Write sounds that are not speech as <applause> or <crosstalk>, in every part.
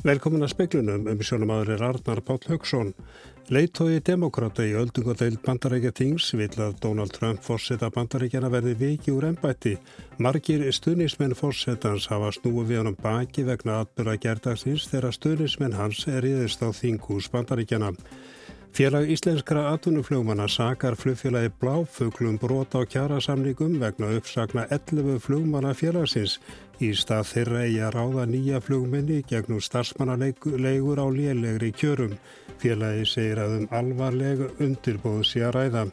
Velkomin að speklunum um sjónum aður er Arnar Páll Högson. Leittói demokrata í öldungadeild bandarækja Tings vil að Donald Trump fórseta bandarækjana verði viki úr ennbætti. Margir stuðnismenn fórsetans hafa snúið við hann baki vegna atbyrra gerdagsins þegar stuðnismenn hans er íðist á þingus bandarækjana. Félag íslenskra atvinnuflugmanna sakar flugfélagi Bláfuglum brota á kjærasamningum vegna uppsakna 11 flugmanna félagsins. Í stað þeirra eigi að ráða nýja flugminni gegnum starfsmannaleigur á lélegri kjörum. Félagi segir að um alvarlegu undirbóð sé að ræða.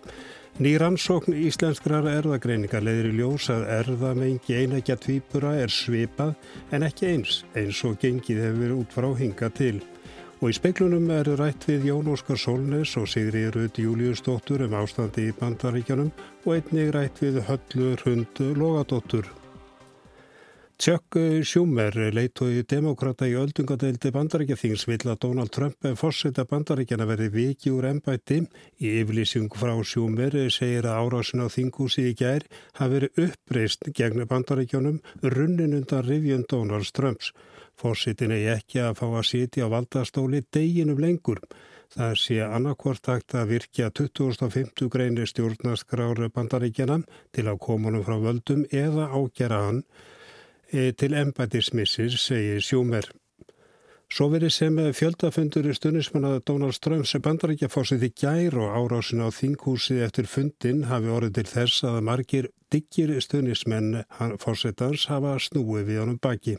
Nýrannsókn íslenskrar erðagreiningar leiðir í ljós að erðamengi einægja tvípura er svipað en ekki eins, eins og gengið hefur út frá hinga til. Og í speiklunum eru rætt við Jón Óskar Solnes og Sigri Rödd Júliusdóttur um ástandi í bandaríkjanum og einnig rætt við Höllu Hrund Logadóttur. Tjökk Sjúmer leittói demokrata í öldungadeildi bandaríkjathings vill að Donald Trump fórseta bandaríkjana verði viki úr ennbætti. Í yflýsing frá Sjúmer segir að árásin á þingúsi í gær hafi verið uppreist gegn bandaríkjanum runnin undan rivjun Donald Trumps. Fórsitin er ekki að fá að sitja á valdastóli deginum lengur. Það sé annarkvort takt að virkja 2050 greinir stjórnaskráru bandaríkjana til að komunum frá völdum eða ágjara hann e, til embætismissir, segir Sjúmer. Svo verið sem fjöldafundur í stunismanna Donald Trumps bandaríkja fórsiti gær og árásin á þinghúsi eftir fundin hafi orðið til þess að margir diggir stunismenn fórsetans hafa snúið við honum baki.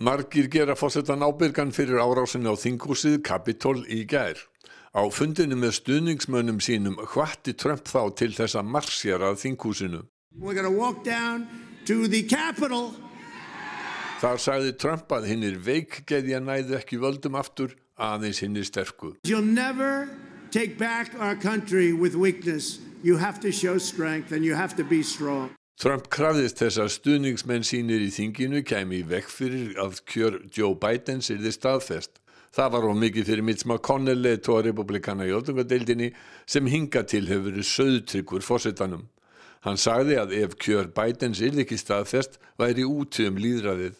Margir gera fórsetan ábyrgan fyrir árásinni á þinghúsið Capitol í gær. Á fundinu með stuðningsmönnum sínum hvatti Trump þá til þess að marsjara þinghúsinu. Þar sagði Trump að hinn er veikgeði að næðu ekki völdum aftur aðeins hinn er sterku. You'll never take back our country with weakness. You have to show strength and you have to be strong. Trump krafðist þess að stuðningsmenn sínir í þinginu kemi í vekk fyrir að kjör Joe Biden sýrði staðfest. Það var of mikið fyrir Mitch McConnell leittóa republikana í öldungadeildinni sem hinga til hefur verið söðtryggur fórsetanum. Hann sagði að ef kjör Bidens yrði ekki staðfest væri úti um líðræðið.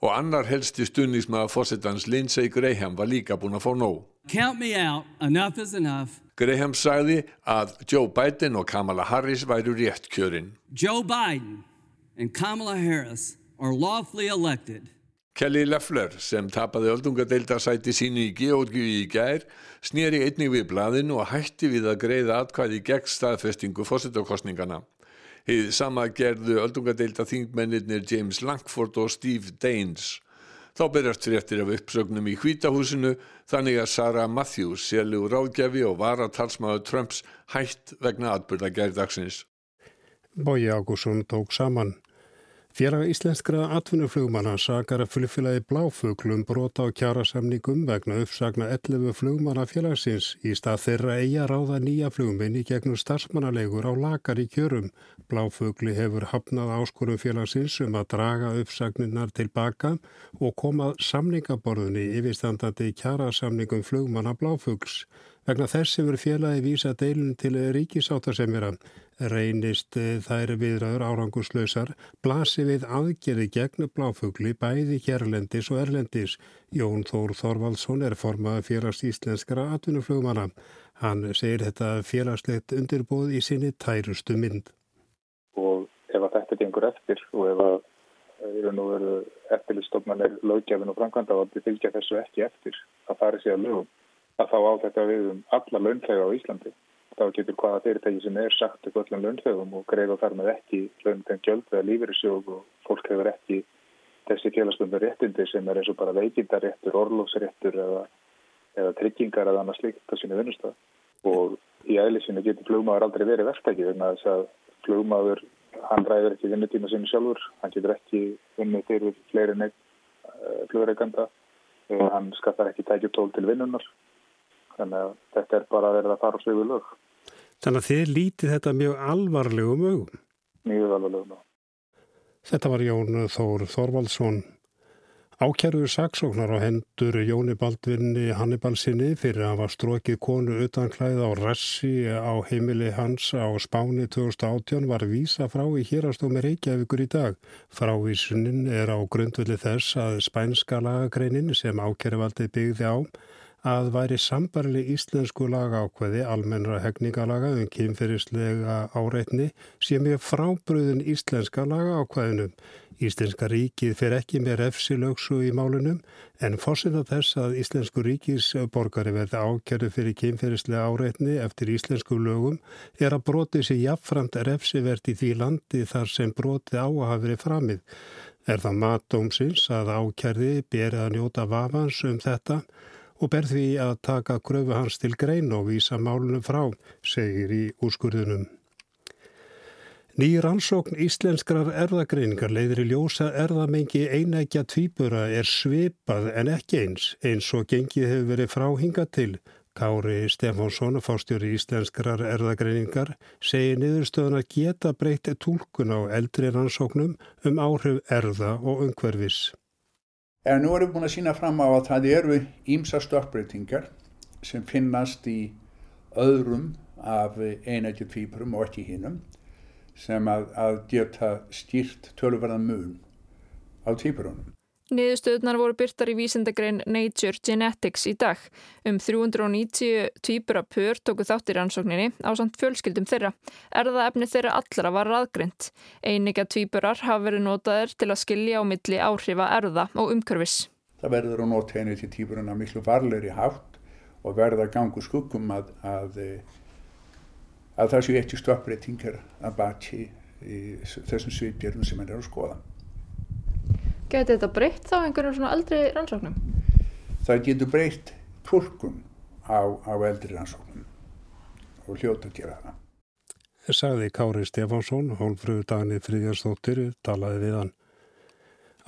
Og annar helsti stuðningsmaða fórsetans Lindsey Graham var líka búin að fá nóg. Count me out, enough is enough. Graham sagði að Joe Biden og Kamala Harris væru rétt kjörinn. Joe Biden and Kamala Harris are lawfully elected. Kelly Loeffler sem tapaði öldungadeildarsæti sínu í Georgiu í gær snýri einnig við blaðinu og hætti við að greiða atkvæði gegn staðfestingu fósittarkostningana. Hið sama gerðu öldungadeilda þingmennir James Langford og Steve Daines. Þá berjast fréttir af uppsögnum í hvítahúsinu þannig að Sarah Matthews, sérlegur ráðgjafi og varatalsmaður Trumps hætt vegna atbyrða gærdagsins. Bói Ágússon tók saman. Félag íslenskra atvinnuflugmanna sakar að flugfélagi Bláfuglum brota á kjærasamningum vegna uppsagna 11 flugmanna félagsins í stað þeirra eiga ráða nýja flugminni gegnum starfsmannalegur á lakar í kjörum. Bláfugli hefur hafnað áskorum félagsins um að draga uppsagninnar tilbaka og komað samningaborðunni yfirstandandi kjærasamningum flugmanna Bláfugls. Vegna þess hefur félagi vísa deilun til ríkisáttasemjara. Reynist eh, þær viðraður áranguslausar, blasi við aðgerði gegn bláfugli bæði hérlendis og erlendis. Jón Þór Þorvaldsson er formað félags íslenskara atvinnuflugmana. Hann segir þetta félagslegt undirbóð í sinni tærustu mynd. Og ef þetta gengur eftir og ef að eftirlistofnarnir lögjafin og framkvæmdavaldi fylgja þessu ekki eftir að fara sér lögum að þá á þetta við um alla launþega á Íslandi. Þá getur hvaða fyrirtæki sem er sagt upp öllum launþegum og greiða þar með ekki launþegum gjöld eða lífeyrissjók og fólk hefur ekki þessi félagsbundur réttindi sem er eins og bara veikindaréttur, orlófsréttur eða, eða tryggingar eða annað slíkt á sínu vinnustaf. Og í æðlisinu getur flugmaður aldrei verið verktæki að þess að flugmaður, hann ræður ekki vinnutíma sinu sjálfur, hann getur ekki vinnið fyrir fleiri neitt uh, flugreikanda, hann skattar ekki tækjutól til vinnunar þannig að þetta er bara að verða að fara á svegu lög. Þannig að þið lítið þetta mjög alvarlegum augum? Mjög alvarlegum augum. Þetta var Jón Þór Þorvaldsson. Ákjærður saksóknar á hendur Jóni Baldvinni Hannibalsinni fyrir að hafa strókið konu utan klæða á rassi á heimili hans á Spáni 2018 var vísa frá í hérastómi Reykjavíkur í dag. Frávísunin er á grundvöldi þess að spænska lagagreinin sem ákjæruvaldið byggði á að væri sambarli íslensku lagákveði almennra hegninga um kynferðislega áreitni sem er frábröðin íslenska lagákveðinum Íslenska ríkið fer ekki með refsilöksu í málunum en fórsina þess að Íslensku ríkisborgari verði ákjörðu fyrir kynferðislega áreitni eftir íslensku lögum er að broti sér jafnframt refsivert í því landi þar sem broti á að hafa verið framið. Er það matdómsins að ákjörði berið að njóta vafans um þetta og ber því að taka gröfu hans til grein og vísa málunum frá, segir í úrskurðunum. Ný rannsókn íslenskrar erðagreiningar leiðir í ljósa erðamengi einækja tvíbura er svipað en ekki eins, eins og gengið hefur verið fráhinga til. Kári Stefánsson, fástjóri íslenskrar erðagreiningar, segir niðurstöðun að geta breytt tólkun á eldri rannsóknum um áhrif erða og umhverfis. En nú erum við búin að sína fram á að það eru ímsa stökkbreytingar sem finnast í öðrum af einækja tvíburum og ekki hinnum sem að, að geta stýrt tölverðan mun á týpurunum. Niðurstöðunar voru byrtar í vísendagrein Nature Genetics í dag. Um 390 týpura pör tóku þátt í rannsókninni á samt fjölskyldum þeirra. Erðaefni þeirra allra var raðgrind. Eininga týpurar hafa verið notaðir til að skilja á milli áhrifa erða og umkörfis. Það verður að nota henni til týpuruna miklu varleiri hátt og verða gangu skuggum að, að að það séu ekki stoppbreytingar að baki þessum svipjörnum sem hann er að skoða. Geti þetta breytt þá einhverjum svona eldri rannsóknum? Það getur breytt tólkun á, á eldri rannsóknum og hljóta að gera það. Það sagði Kári Stefánsson, hólfröðu dagnir Fríðjarsdóttir, talaði við hann.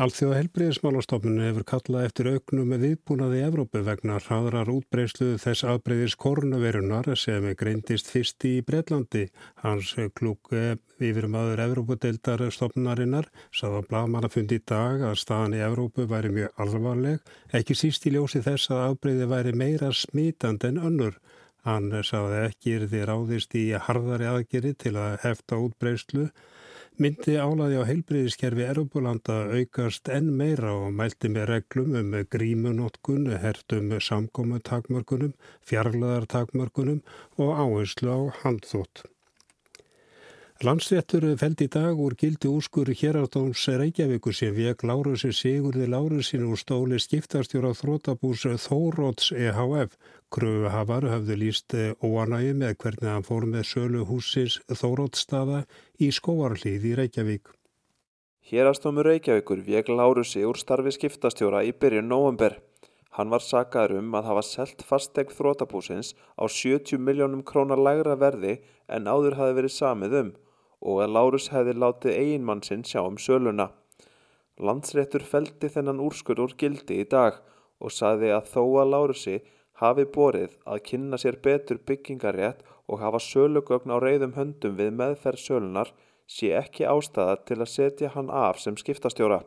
Alþjóða helbreyðismálastofnun hefur kallað eftir auknum með viðbúnaði Evrópu vegna hraðrar útbreyðslu þess aðbreyðis koronavirunar sem greindist fyrst í Breitlandi. Hans klúk yfir maður Evrópudeildar stofnunarinnar saða blagmanna fundi í dag að staðan í Evrópu væri mjög alvarleg, ekki síst í ljósi þess að aðbreyði væri meira smitand en önnur. Hann saði ekki er því ráðist í harðari aðgeri til að hefta útbreyðslu myndi álaði á heilbriðiskerfi Erubulanda aukast enn meira og mælti með reglum um grímunótkun, hertum samkomutakmörkunum, fjarlaðartakmörkunum og áherslu á handþótt. Landsréttur feld í dag úr gildi úrskur hérardóns Reykjavíkur sem vek Lárusi Sigurði Lárusin úr stóli skiptastjóra þrótabús Þóróts EHF. Kröfuhafar hafðu líst óanægi með hvernig hann fór með sölu húsins Þórótsstaða í skóarlíð í Reykjavík. Hérastómur Reykjavíkur vek Lárusi úr starfi skiptastjóra í byrjun november. Hann var sagaður um að hafa selt fastegn þrótabúsins á 70 miljónum krónar lægra verði en áður hafi verið samið um og að Lárus hefði látið eiginmann sinn sjá um söluna. Landsréttur feldi þennan úrskur úr gildi í dag og saði að þó að Lárusi hafi borið að kynna sér betur byggingarétt og hafa sölugögn á reyðum höndum við meðferð sölunar sé ekki ástæða til að setja hann af sem skiptastjóra.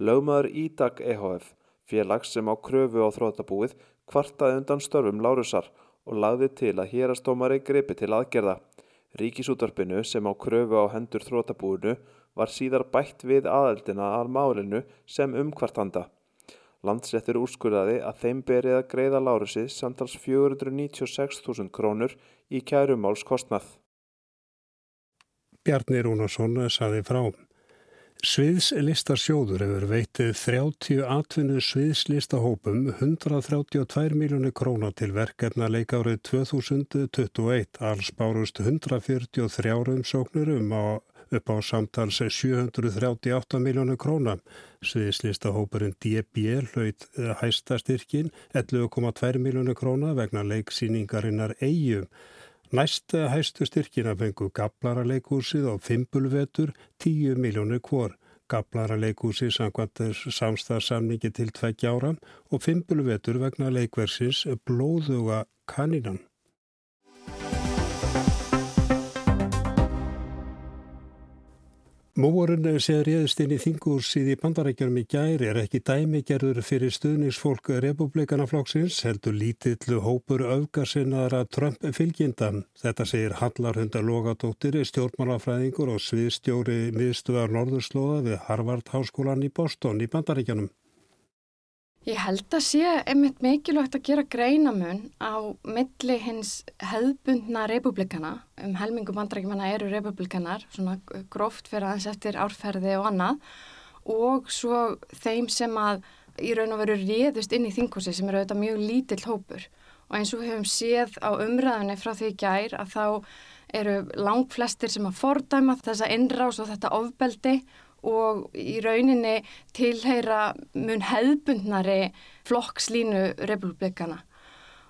Lögmaður Ídag EHF, félags sem á kröfu á þrótabúið, kvartaði undan störfum Lárusar og lagði til að hérastómari gripi til aðgerða. Ríkisútvarpinu sem á kröfu á hendur þrótabúinu var síðar bætt við aðeldina að málinu sem umkvartanda. Landsréttur úrskurðaði að þeim berið að greiða Lárusi samtals 496.000 krónur í kærumáls kostnað. Bjarni Rúnarsson saði frá. Sviðslistarsjóður hefur veitið 30 atvinnu sviðslistahópum 132 miljónu króna til verkefna leikárið 2021. Alls bárust 143 umsóknur um á, upp á samtals 738 miljónu króna. Sviðslistahópurinn DB hlaut hæstastyrkin 11,2 miljónu króna vegna leiksýningarinnar eigum. Næst hæstu styrkina fengu Gablaraleikúsið og Fimbulvetur 10 miljónir kvor. Gablaraleikúsið samkvæmt samstagsamningi til tveggja ára og Fimbulvetur vegna leikversins Blóðuga kaninan. Móvorun sem réðist inn í þingúrsið í bandarækjum í gæri er ekki dæmigerður fyrir stuðningsfólk republikanaflokksins heldur lítillu hópur augarsinnaðara Trump fylgjendan. Þetta segir Hallarhundar Logadóttir, stjórnmálafræðingur og sviðstjóri miðstuðar Norðurslóða við Harvard Háskólan í Boston í bandarækjunum. Ég held að sé einmitt mikilvægt að gera greinamun á milli hins hefðbundna republikana, um helmingu bandrækjumanna eru republikanar, svona gróft fyrir aðeins eftir árferði og annað og svo þeim sem að í raun og veru réðust inn í þingkossi sem eru auðvitað mjög lítill hópur. Og eins og við höfum séð á umræðinni frá því gær að þá eru langt flestir sem að fordæma þessa innrás og þetta ofbeldi og í rauninni tilheyra mun hefðbundnari flokkslínu republikana.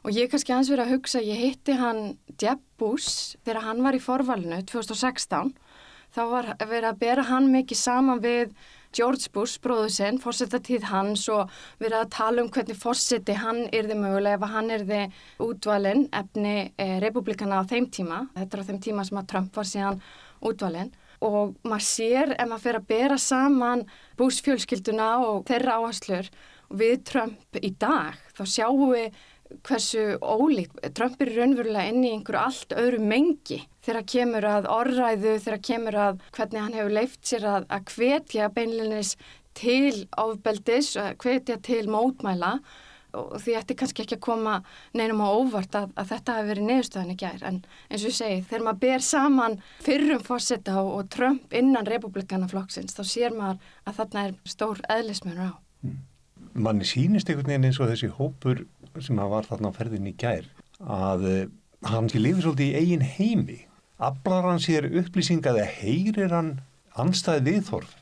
Og ég kannski hans verið að hugsa, ég hitti hann Jeb Bush þegar hann var í forvalinu 2016. Þá var verið að bera hann mikið saman við George Bush, bróðu sinn, fórsettatíð hans og verið að tala um hvernig fórseti hann yrði mögulega ef hann yrði útvalinn efni eh, republikana á þeim tíma. Þetta er á þeim tíma sem að Trump var síðan útvalinn og maður sér ef maður fer að bera saman búsfjölskylduna og þeirra áherslur við Trump í dag þá sjáum við hversu ólík Trump er raunverulega inn í einhverju allt öðru mengi þegar kemur að orðræðu, þegar kemur að hvernig hann hefur leift sér að, að hvetja beinlinis til ofbeldis, hvetja til mótmæla. og því ætti kannski ekki að koma neinum á óvart að, að þetta hefur verið niðurstöðan í gær en eins og ég segi, þegar maður ber saman fyrrum fórsetta og, og Trump innan republikanaflokksins þá sér maður að þarna er stór eðlismjörn á. Mm. Manni sínist einhvern veginn eins og þessi hópur sem var þarna á ferðin í gær að uh, hann sé lifið svolítið í eigin heimi. Ablar hann sér upplýsingaði að heyrir hann anstæði viðþorf?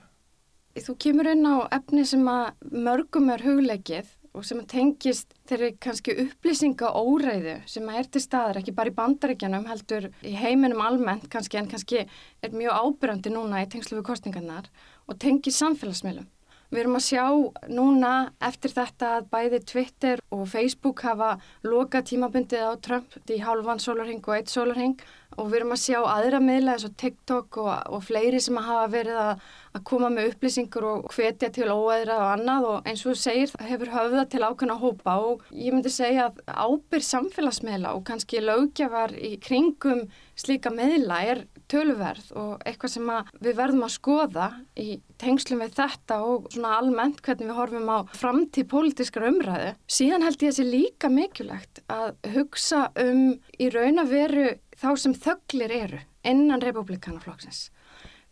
Þú kemur inn á efni sem að mörgum er hugleikið og sem tengist þeirri kannski upplýsinga óreiðu sem er til staðar ekki bara í bandaríkjanum heldur í heiminum almennt kannski en kannski er mjög ábyrgandi núna í tengslu við kostingarnar og tengist samfélagsmiðlum. Við erum að sjá núna eftir þetta að bæði Twitter og Facebook hafa loka tímabundið á Trump í hálfan sólarheng og eitt sólarheng og við erum að sjá aðra miðla eins og TikTok og, og fleiri sem hafa verið að, að koma með upplýsingur og hvetja til óæðra og annað. Og eins og þú segir það hefur höfða til ákveðna hópa. Og ég myndi segja að ábyrg samfélagsmiðla og kannski lögjafar í kringum slíka miðla er töluverð og eitthvað sem við verðum að skoða í tengslum við þetta og svona almennt hvernig við horfum á framtíð pólitískar umræðu. Síðan held ég að það sé líka mikilvægt að hugsa um í raun að veru þá sem þögglir eru innan republikanaflokksins.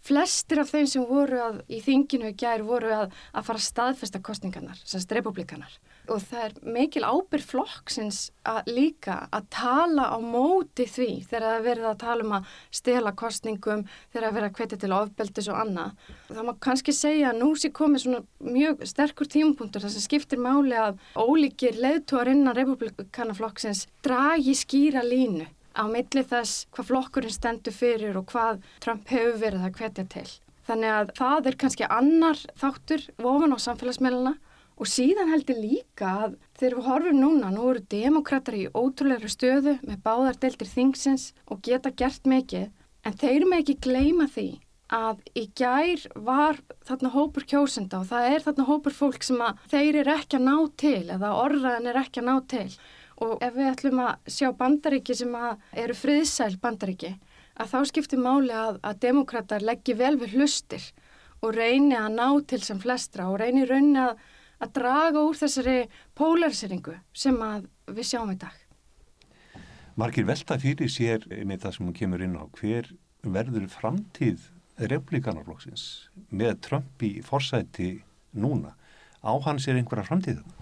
Flestir af þeim sem voru að, í þinginu í gær voru að, að fara að staðfesta kostningarnar, semst republikanar. Og það er mikil ábyrg flokksins að líka að tala á móti því þegar það verður að tala um að stela kostningum, þegar það verður að hvetja til ofbeldis og annað. Það má kannski segja að nú sé komið svona mjög sterkur tímapunktur þar sem skiptir máli að ólíkir leðtúar innan republikanaflokksins dragi skýra línu á milli þess hvað flokkurinn stendur fyrir og hvað Trump hefur verið að hvetja til. Þannig að það er kannski annar þáttur ofan á samfélagsmeiluna og síðan heldur líka að þegar við horfum núna, nú eru demokrater í ótrúleira stöðu með báðar deildir þingsins og geta gert mikið en þeir með ekki gleyma því að í gær var þarna hópur kjósenda og það er þarna hópur fólk sem að þeir eru ekki að ná til eða orðaðin er ekki að ná til. Og ef við ætlum að sjá bandaríki sem eru friðsæl bandaríki að þá skiptir máli að, að demokrater leggji vel við hlustir og reyni að ná til sem flestra og reyni raunin að, að draga úr þessari polariseringu sem við sjáum í dag. Margir velta fyrir sér með það sem hún kemur inn á hver verður framtíð replikanarflokksins með Trump í forsæti núna á hans er einhverja framtíðum?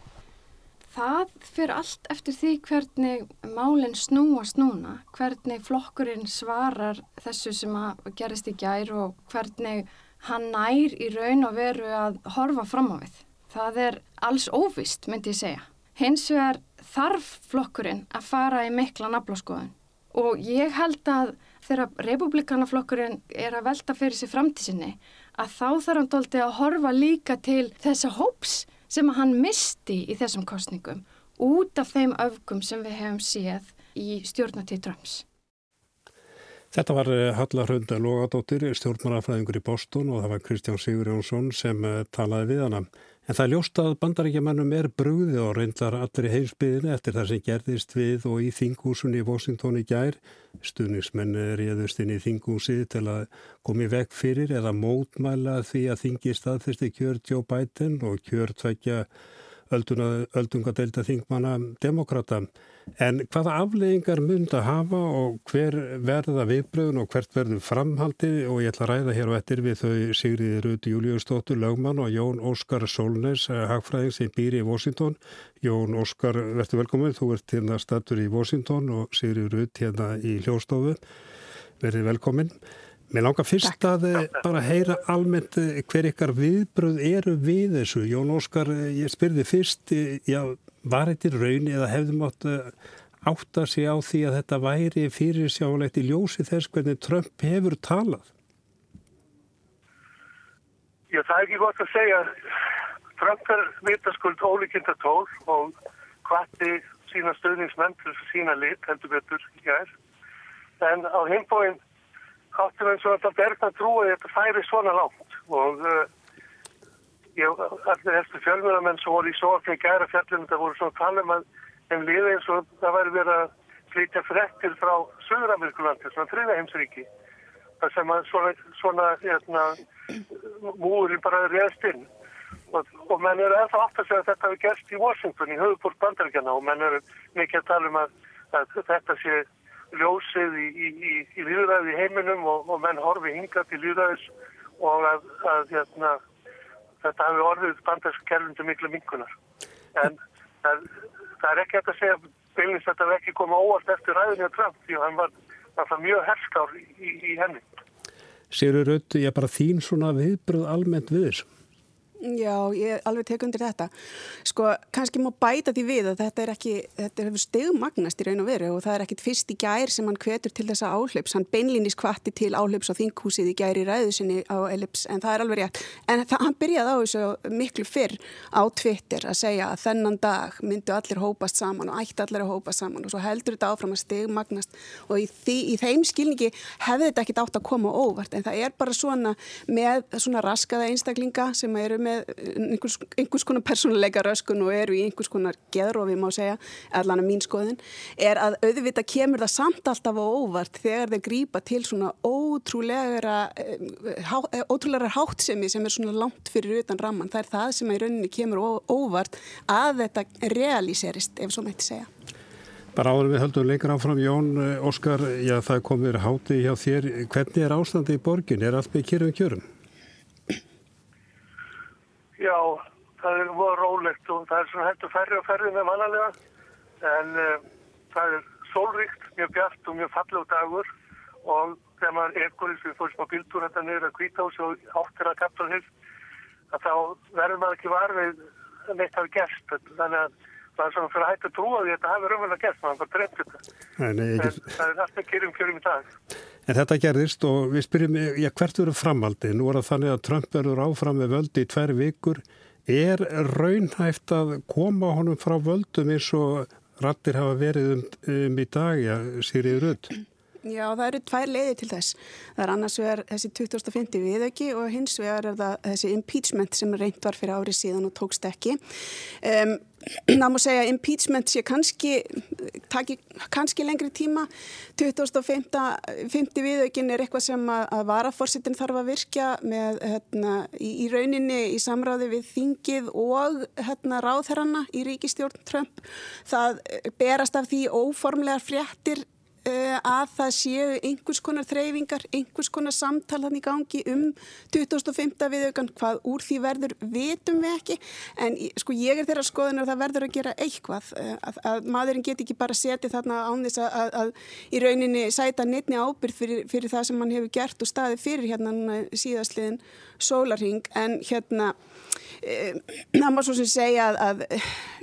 Það fyrir allt eftir því hvernig málinn snúast núna, hvernig flokkurinn svarar þessu sem að gerist í gær og hvernig hann nær í raun og veru að horfa fram á við. Það er alls óvist, myndi ég segja. Hins vegar þarf flokkurinn að fara í mikla naflaskoðun og ég held að þegar republikanaflokkurinn er að velta fyrir sig framtísinni að þá þarf hann doldið að horfa líka til þessa hóps sem að hann misti í þessum kostningum út af þeim öfgum sem við hefum séð í stjórnatíð dröms. Þetta var eh, Halla Hrönda Lógadóttir, stjórnmarafræðingur í Boston og það var Kristján Sigur Jónsson sem eh, talaði við hana. En það er ljóst að bandaríkjamannum er brúði og reyndar allir í heimsbyðinu eftir það sem gerðist við og í þingúsunni í Washington í gær. Stuðnismenn reyðust inn í þingúsi til að komi vekk fyrir eða mótmæla því að þingi staðfyrsti kjör Joe Biden og kjör tveikja öldungadeilda þingmanna demokrata. En hvaða afleggingar mynd að hafa og hver verða viðbröðun og hvert verður framhaldið og ég ætla að ræða hér og eftir við þau Sigriði Rudi Júliustóttur, lögmann og Jón Óskar Solnes, eh, hagfræðing sem býr í Washington. Jón Óskar, verður velkominn, þú ert hérna statur í Washington og Sigriði Rudi hérna í hljóstofu. Verður velkominn. Mér langar fyrst Takk. að eh, bara heyra almennt eh, hver ykkar viðbröð eru við þessu. Jón Óskar, eh, ég spyrði fyrst, já, var þetta raun eða hefðum átt átt að sé á því að þetta væri fyrir sjálegt í ljósi þess hvernig Trump hefur talað? Já, það er ekki gott að segja. Trump er vitaskuld ólíkinda tól og hvati sína stöðningsmenn til sína lit, heldur betur, ég er. En á heimbóinn áttum eins og þetta bergna trúið þetta færi svona lágt og uh, ég, allir helstu fjölmjörðamenn sem voru í sókn í gæra fjallinu það voru svona talum að þeim liði eins og það væri verið að flytja frettir frá Suður-Amerikulandi, svona þriða heimsríki það sem að svona, svona hérna, múri bara reðst inn. Og, og menn eru ennþá átt að segja að þetta hefur gerst í Washington í höfubúrt bandaríkjana og menn eru mikið að tala um að, að þetta sé ljósið í, í, í, í líðræði heiminum og, og menn horfi hinga til líðræðis og að, að hérna, þetta hafi orðið bandarskerfundu miklu minkunar. En það, það er ekki hægt að segja að þetta vekki koma óvart eftir ræðinni á Trump því hann var, var mjög herskár í henni. Sérur Rödd, ég bara þín svona viðbröð almennt við þessu. Já, ég alveg tek undir þetta. Sko, kannski má bæta því við að þetta er ekki, þetta hefur stegmagnast í raun og veru og það er ekkit fyrst í gær sem hann hvetur til þessa áhlaups. Hann beinlýnis kvatti til áhlaups á þinghúsið í gær í ræðusinni á Elips, en það er alveg rétt. En það, hann byrjaði á þessu miklu fyrr á Twitter að segja að þennan dag myndu allir hópast saman og ætti allir að hópast saman og svo heldur þetta áfram að stegmagnast og í, því, í þeim skilningi hefði þetta ekkit átt að koma óvart, en það er bara svona með svona raskaða einstaklinga sem eru með einhvers, einhvers konar persónuleika röskun og eru í einhvers konar geðrófi má segja, allan að mín skoðin er að auðvitað kemur það samt alltaf á óvart þegar þeir grýpa til svona ótrúlega eh, eh, ótrúlega háttsemi sem er svona langt fyrir utan ramman, það er það sem í rauninni kemur óvart að þetta realíserist, ef svo mætti segja. Bara áður við höldum lengur áfram Jón eh, Óskar, já það komir háti hjá þér, hvernig er ástandi í borgin, er allt með kjörum kjörum? Já, það er mjög rólegt og það er svona hættu færri og færri með mannalega en uh, það er sólríkt, mjög bjart og mjög fallið dagur. Og þegar maður ekkurins við fórum á bildur þetta niður að kvítás og áttir að kaptalhils að þá verður maður ekki varfið neitt af gerst. Þannig að það er svona fyrir að hættu að trúa því að þetta hafi raunverulega gerst, maður bara dreymt þetta en, en það er alltaf kyrjum kjörum í dag En þetta gerðist og við spyrjum, já hvert eru framaldið? Nú er það þannig að Trump verður áfram með völdi í tver vikur. Er raunhæft að koma honum frá völdum eins og rattir hafa verið um, um í dag, já, Sýrið Rudd? Já, það eru tvær leiði til þess. Það er annars vegar þessi 2050 viðauki og hins vegar er það þessi impeachment sem reynd var fyrir árið síðan og tókst ekki. Um, <clears throat> Það má segja að impeachment sé kannski, taki kannski lengri tíma. 2050 viðaukinn er eitthvað sem að, að varaforsitin þarf að virkja með, hérna, í, í rauninni í samráði við þingið og hérna, ráðherranna í ríkistjórn Trump. Það berast af því óformlegar fréttir að það séu einhvers konar þreyfingar, einhvers konar samtalan í gangi um 2005. viðaukan, hvað úr því verður vitum við ekki, en sko ég er þeirra skoðun að það verður að gera eitthvað eh, að, að maðurinn get ekki bara setið þarna án þess að, að, að í rauninni sæta neittni ábyrð fyrir, fyrir það sem hann hefur gert og staðið fyrir hérna síðastliðin sólarhing, en hérna <clears throat> það má svo sem segja að, að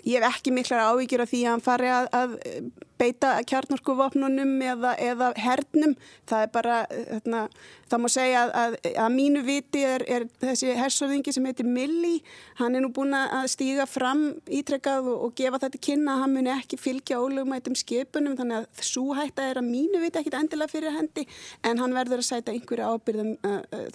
ég hef ekki miklar ávíkjur af því að hann fari að, að beita kjarnorkuvopnunum eða, eða hernum. Það er bara, þarna, það má segja að, að mínu viti er, er þessi hersöðingi sem heitir Milli, hann er nú búin að stíga fram ítrekkað og, og gefa þetta kynna að hann muni ekki fylgja ólögumætum skipunum þannig að svo hætta er að mínu viti ekkit endilega fyrir hendi en hann verður að sæta einhverju ábyrðum,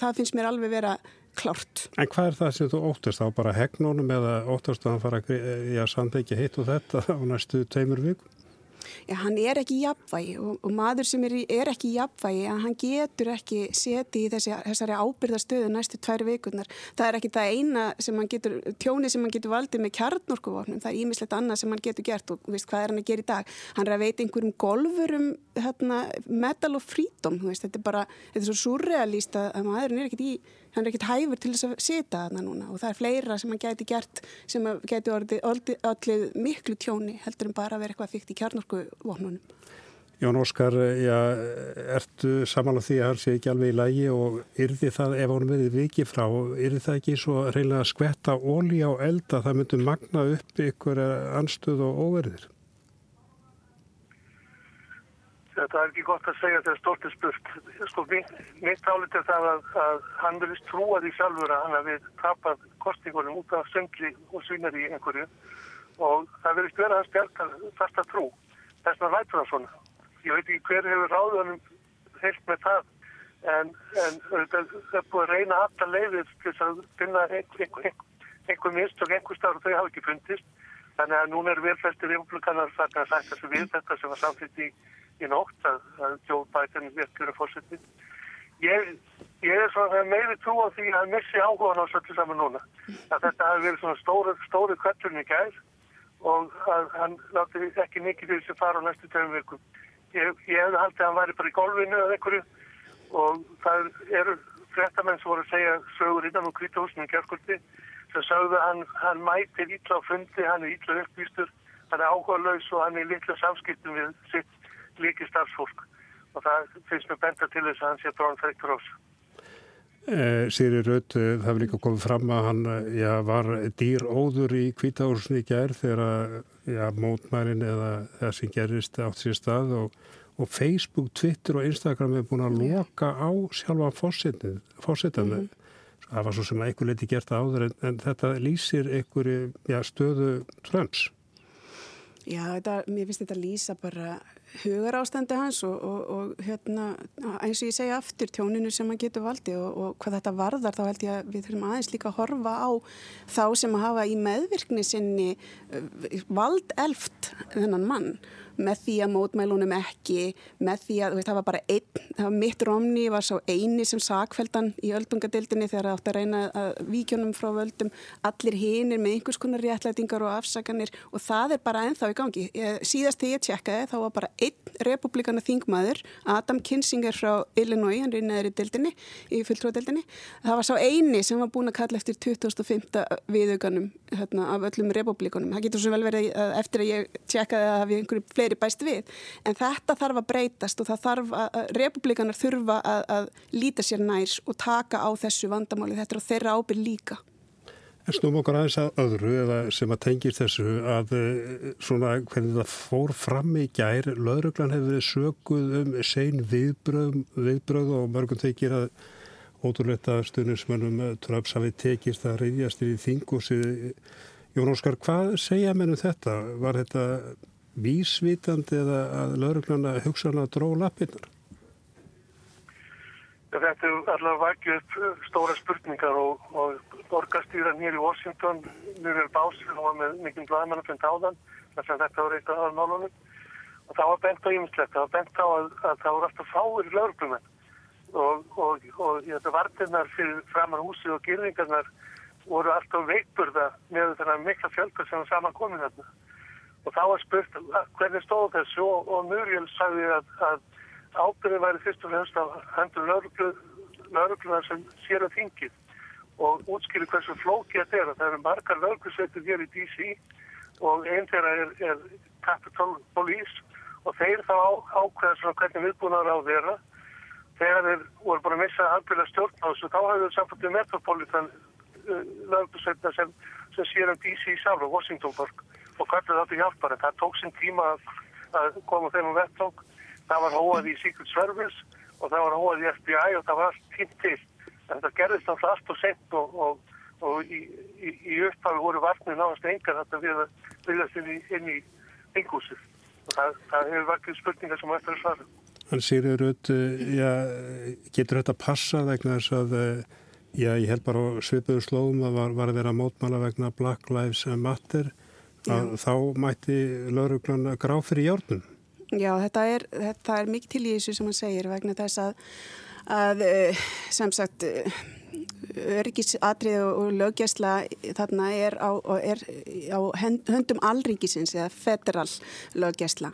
það finnst mér alveg vera klárt. En hvað er það sem þú óttast á bara hegnónum eða óttast að hann fara að samþekja hitt og þetta á næstu tveimur vikum? Já, hann er ekki í jafnvægi og, og maður sem er, er ekki í jafnvægi að hann getur ekki seti í þessi, þessari ábyrðastöðu næstu tværi vikurnar. Það er ekki það eina sem hann getur, tjóni sem hann getur valdið með kjarnorkuvofnum, það er ímislegt annað sem hann getur gert og veist hvað er hann að gera í dag. Hann er að veita einhverjum golfurum hérna, metal og frídom, þetta er bara, þetta er svo surrealíst að, að maðurinn er ekkit í hann er ekkert hæfur til þess að sita þarna núna og það er fleira sem hann gæti gert sem gæti orðið allir miklu tjóni heldur en bara að vera eitthvað fyrkt í kjarnorku vopnunum. Jón Óskar, já, ertu saman á því að hann sé ekki alveg í lægi og yrði það, ef hann verið vikið frá, yrði það ekki svo reynilega að skvetta óli á elda, það myndur magna upp ykkur anstöð og óverðir? Þetta er ekki gott að segja þegar stort er spurt. Sko, mitt álit er það að, að hann verðist trúa því sjálfur að hann hafi tapað kostingunum út af söngli og svinar í einhverju og það verðist vera hans bjartar fasta trú. Þess vegna lætur hann svona. Ég veit ekki hver hefur ráðunum heilt með það en, en það er búið að reyna alltaf leiðir til að finna einhver, einhver mistök einhver starf og þau hafa ekki fundist. Þannig að núna er velfæstir republikanar þarna að sætta sig við þetta sem var samfitt í í nótt að, að Joe Biden virkjur að fórsetni. Ég, ég er svona meiri trú á því að missi áhugan á svolítið saman núna. Að þetta hafi verið svona stóru, stóru kvætturinn í gæð og að hann láti ekki mikið fyrir sig fara á næstu töfum virkum. Ég, ég hefði haldið að hann væri bara í golfinu eða einhverju og það eru fréttamenn sem voru að segja sögur innan og kvítahúsinu í kjörgulti sem sagðu að hann, hann mætir ítla á fundi, hann er ítla uppvístur, hann er áhuga laus og hann er litla samskiptum við sitt líki starfsfólk og það finnst mér benda til þess að hann sé þreiktur ás. Eh, Sýri Raut, eh, það hefur líka komið fram að hann eh, já, var dýr óður í kvítahúsinu í gerð þegar já, mótmærin eða það sem gerist átt sér stað og, og Facebook, Twitter og Instagram hefur búin að loka á sjálfa fórsetan. Mm -hmm. Það var svo sem að einhver leti gert áður en, en þetta lýsir einhverju stöðu tröms. Já, þetta, mér finnst þetta lýsa bara hugar ástandi hans og, og, og hérna, eins og ég segja aftur tjóninu sem hann getur valdi og, og hvað þetta varðar þá held ég að við þurfum aðeins líka að horfa á þá sem að hafa í meðvirkni sinni eh, vald elft þennan mann með því að mótmælunum ekki, með því að veist, það var bara einn, það var mitt romni var svo eini sem sakveldan í öldungadildinni þegar það átt að reyna að víkjónum frá völdum, allir hinir með einhvers konar réttlætingar og afsaganir og það er bara ennþá í gangi. Ég, síðast þegar ég tjekkaði þá var bara einn republikana þingmaður, Adam Kinsinger frá Illinois, hann er í neðri dildinni í fulltróðdildinni, það var svo eini sem var búin að kalla eftir 2005 viðauganum hérna, af öllum republikunum, það getur svo vel verið eftir að ég tjekkaði að við einhverju fleiri bæst við. En þetta þarf að breytast og það þarf að republikanar þurfa að, að líta sér nærs og taka á þessu vandamáli. Þetta er á þeirra ábyrg líka En snúm okkar aðeins að öðru eða sem að tengir þessu að eh, svona hvernig það fór fram í gær lauruglan hefur sökuð um sein viðbröð, viðbröð og mörgum tekir að ótrúleita stuðnismennum Trumps hafi tekist að reyðjast í þingúsi Jón Óskar, hvað segja mennum þetta? Var þetta vísvitandi eða að lauruglana hugsaðan að dró lappinnar? Þetta er allavega vakið upp stóra spurningar og, og borgastýran hér í Washington Muriel Bowser, hún var með mikil blæðmannafend áðan þess að þetta var eitt af málunum og það var bent á ímislegt, það var bent á að, að það voru alltaf fáir lauruglumenn og, og, og þetta vartinnar fyrir framar húsi og gyrningarnar voru alltaf veikburða með þennan mikla fjölka sem var saman komin þarna. Og þá var spurt hvernig stóð þessu? Og, og Muriel sagði að, að ábyrði væri fyrst og fremst að hendur lauruglunar sem sér að þingið og útskýri hversu flókið þetta er. Það eru margar lauruglusveitur hér í DC og einn þeirra er, er Capitol Police og þeir þá ákveða svona hvernig viðbúnaður á þeirra. Þegar þeir voru bara að missa algjörlega stjórn á þessu þá hafðu þau samfaldið Metropolitan lögusveitna sem, sem sér um DC Sáru, Washingtonborg og kallið þetta hjálpar það tók sinn tíma að, að koma þeim um vettung það var hóað í Secret Service og það var hóað í FBI og það var allt tímt til það gerðist alltaf allt og sent og, og, og í, í, í upphafi voru varnir náðast engar þetta við að viljast inn í, inn í engúsið og það, það hefur verkið spurningar sem ættir að svara Þannig Sýriður Rutt, já, getur þetta passa vegna þess að, eh, já, ég held bara á svipuðu slóðum að var, var að vera mótmála vegna Black Lives Matter, að já. þá mætti lauruglan grá fyrir hjárnum. Já, þetta er, þetta er mikið til í þessu sem hann segir vegna þess að, að eh, sem sagt, eh, örgisatrið og lögjæsla þarna er á, er á höndum allríkisins eða federal lögjæsla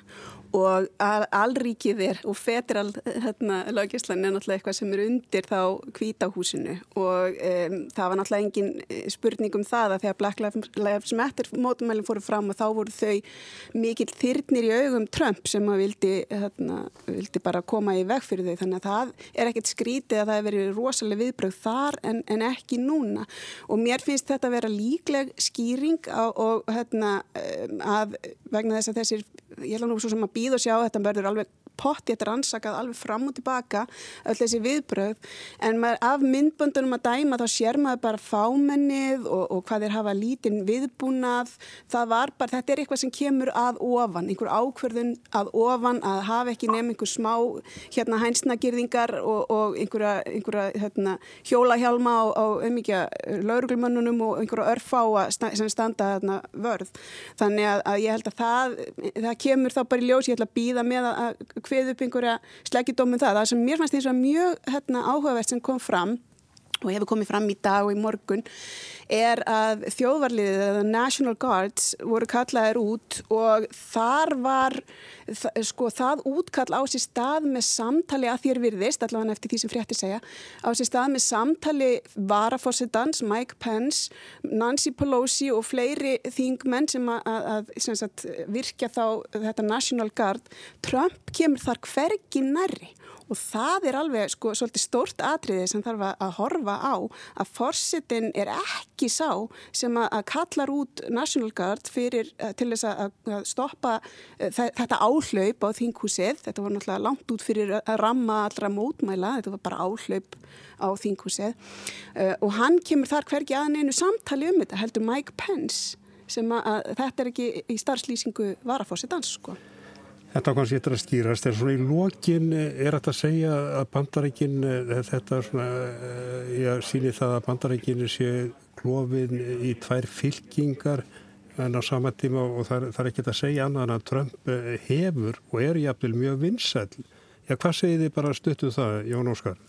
og allríkið er og federal hérna, löggjæslan er náttúrulega eitthvað sem er undir þá kvítahúsinu og um, það var náttúrulega engin eh, spurning um það að þegar Black Lives Matter mótumælinn fóru fram og þá voru þau mikil þyrnir í augum Trump sem að vildi, hérna, vildi bara koma í veg fyrir þau. Þannig að það er ekkert skrítið að það hefur verið rosalega viðbröð þar en, en ekki núna. Og mér finnst þetta að vera líkleg skýring á, og hérna, að vegna þess að þessir ég ætla nú svo sem að býða og sjá þetta verður alveg potti þetta er ansakað alveg fram og tilbaka öll þessi viðbröð en maður, af myndböndunum að dæma þá sér maður bara fámennið og, og hvað er hafa lítinn viðbúnað. Það var bara, þetta er eitthvað sem kemur að ofan, einhver ákverðun að ofan að hafa ekki nefn einhver smá hérna hænsnagirðingar og, og einhverja, einhverja hérna, hjólahjálma á, á umíkja lauruglumönnunum og einhverja örfáa sem standa hérna, vörð. Þannig að, að ég held að það, það kemur þá bara í ljós, ég ætla að býða með að hveð upp einhverja sleggjadómum það. Það sem mér fannst eins og mjög hérna, áhugavert sem kom fram og hefur komið fram í dag og í morgun er að þjóðvarliðið eða National Guards voru kallaðir út og þar var sko það útkall á sér stað með samtali að þér virðist, allavega eftir því sem frétti segja, á sér stað með samtali varafossidans, Mike Pence, Nancy Pelosi og fleiri þingmenn sem að, að sem sagt, virkja þá þetta National Guard, Trump kemur þar hvergi nærri og það er alveg sko svolítið stórt atriði sem þarf að horfa á að forsetin er ekki sá sem að kallar út National Guard fyrir eh, til þess að stoppa eh, þetta áhlaup á þinghúsið, þetta var náttúrulega langt út fyrir að ramma allra mótmæla, þetta var bara áhlaup á þinghúsið. Uh, og hann kemur þar hvergi aðan einu samtali um þetta heldur Mike Pence sem að, að þetta er ekki í starfslýsingu varafórsetans sko. Þetta kannski eitthvað að skýrast, en svona í lokin eh, er þetta að segja að bandarækin, eh, þetta svona, eh, ég síni það að bandarækinu sé klófin í tvær fylkingar en á sama tíma og það það er ekki að segja annað að Trump hefur og er jafnvel mjög vinsæl. Já, hvað segir þið bara stuttuð það, Jón Óskar?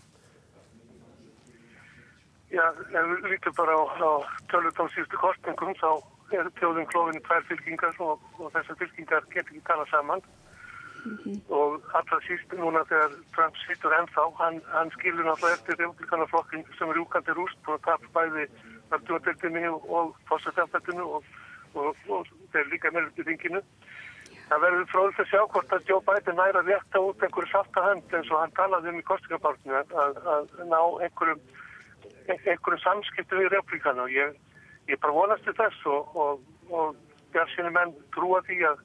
Já, ef við lítum bara á, á tölvután síðustu kostningum þá er tjóðum klófin í tvær fylkingar og, og þessar fylkingar getur ekki tala saman Mm -hmm. og allra síst núna þegar Trump sittur ennþá, hann, hann skilur náttúrulega eftir republikanaflokkin sem er úkandi rúst og tap bæði verðdjóðadeildinni og, og fórsættanfættinu og, og, og þeir líka með út í ringinu. Það verður fróðilegt að sjá hvort að Joe Biden næra rétta út einhverju saltahönd eins og hann talaði um í kostingabárnu að, að, að ná einhverjum, einhverjum samskiptu við republikana og ég, ég bara vonast til þess og björnsinu menn trúa því að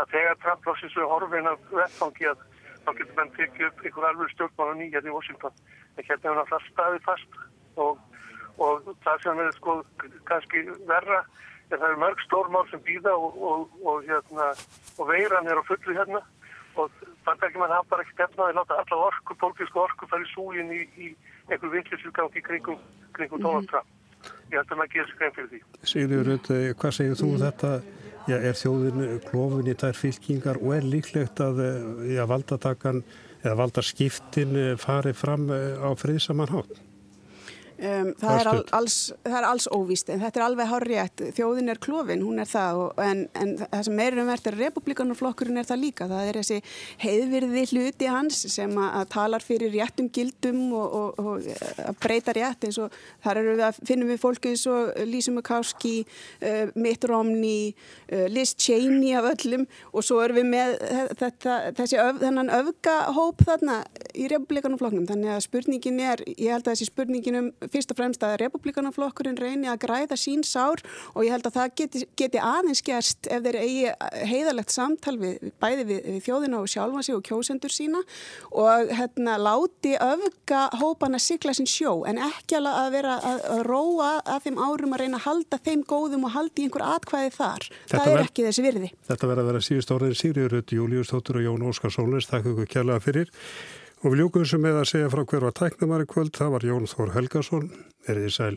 að þegar Trump lóksins við horfin af vettfangi að þá getur menn tekið upp einhver alveg stjórnmála nýja hérna í Washington. En hérna er hann alltaf staðið fast og, og það sem er sko kannski verra er það er mörg stórmál sem býða og, og, og hérna og veiran er á fullu hérna. Og það er ekki mann hafa bara ekki stefnaði láta alla orku, tólkísku orku í súlin í, í einhver vinklisutgangi kringum, kringum Donald Trump. Ég held að maður gerir skrein fyrir því. Sigurður, hvað segir þú um þetta Já, er þjóðin klófin í þær fylkingar og er líklegt að eh, já, valdatakan eða valdarskiptin eh, fari fram eh, á friðsaman hátt? Um, það, er al, alls, það er alls óvíst en þetta er alveg hárétt, þjóðin er klófin hún er það og, en, en það sem meirum verður republikanarflokkurinn er það líka. Það er þessi heiðvirði hluti hans sem að, að talar fyrir réttum gildum og, og, og að breyta rétt eins og þar við að, finnum við fólki eins og Lisa Murkowski uh, Mitt Romney uh, Liz Cheney af öllum og svo erum við með þetta, þessi öf, þennan öfgahóp þarna í republikanumflokknum þannig að spurningin er, ég held að þessi spurninginum fyrst og fremst að republikanumflokkurinn reyni að græða sín sár og ég held að það geti, geti aðeins gerst ef þeir eigi heiðalegt samtal við, bæði við, við þjóðina og sjálfa sig og kjósendur sína og hérna láti öfga hópana sigla sin sjó en ekki að vera að, að róa að þeim árum að reyna að halda þeim góðum og haldi einhver atkvæði þar. Þetta það er ekki þessi virði. Þetta verður að vera síðust árið Sigriður Július Tóttur og Jón Óskar Sólnes, þakka ykkur kjærlega fyrir og við ljúkum sem með að segja frá hver var tæknumari kvöld, það var Jón Þór Helgason, er þið sæl.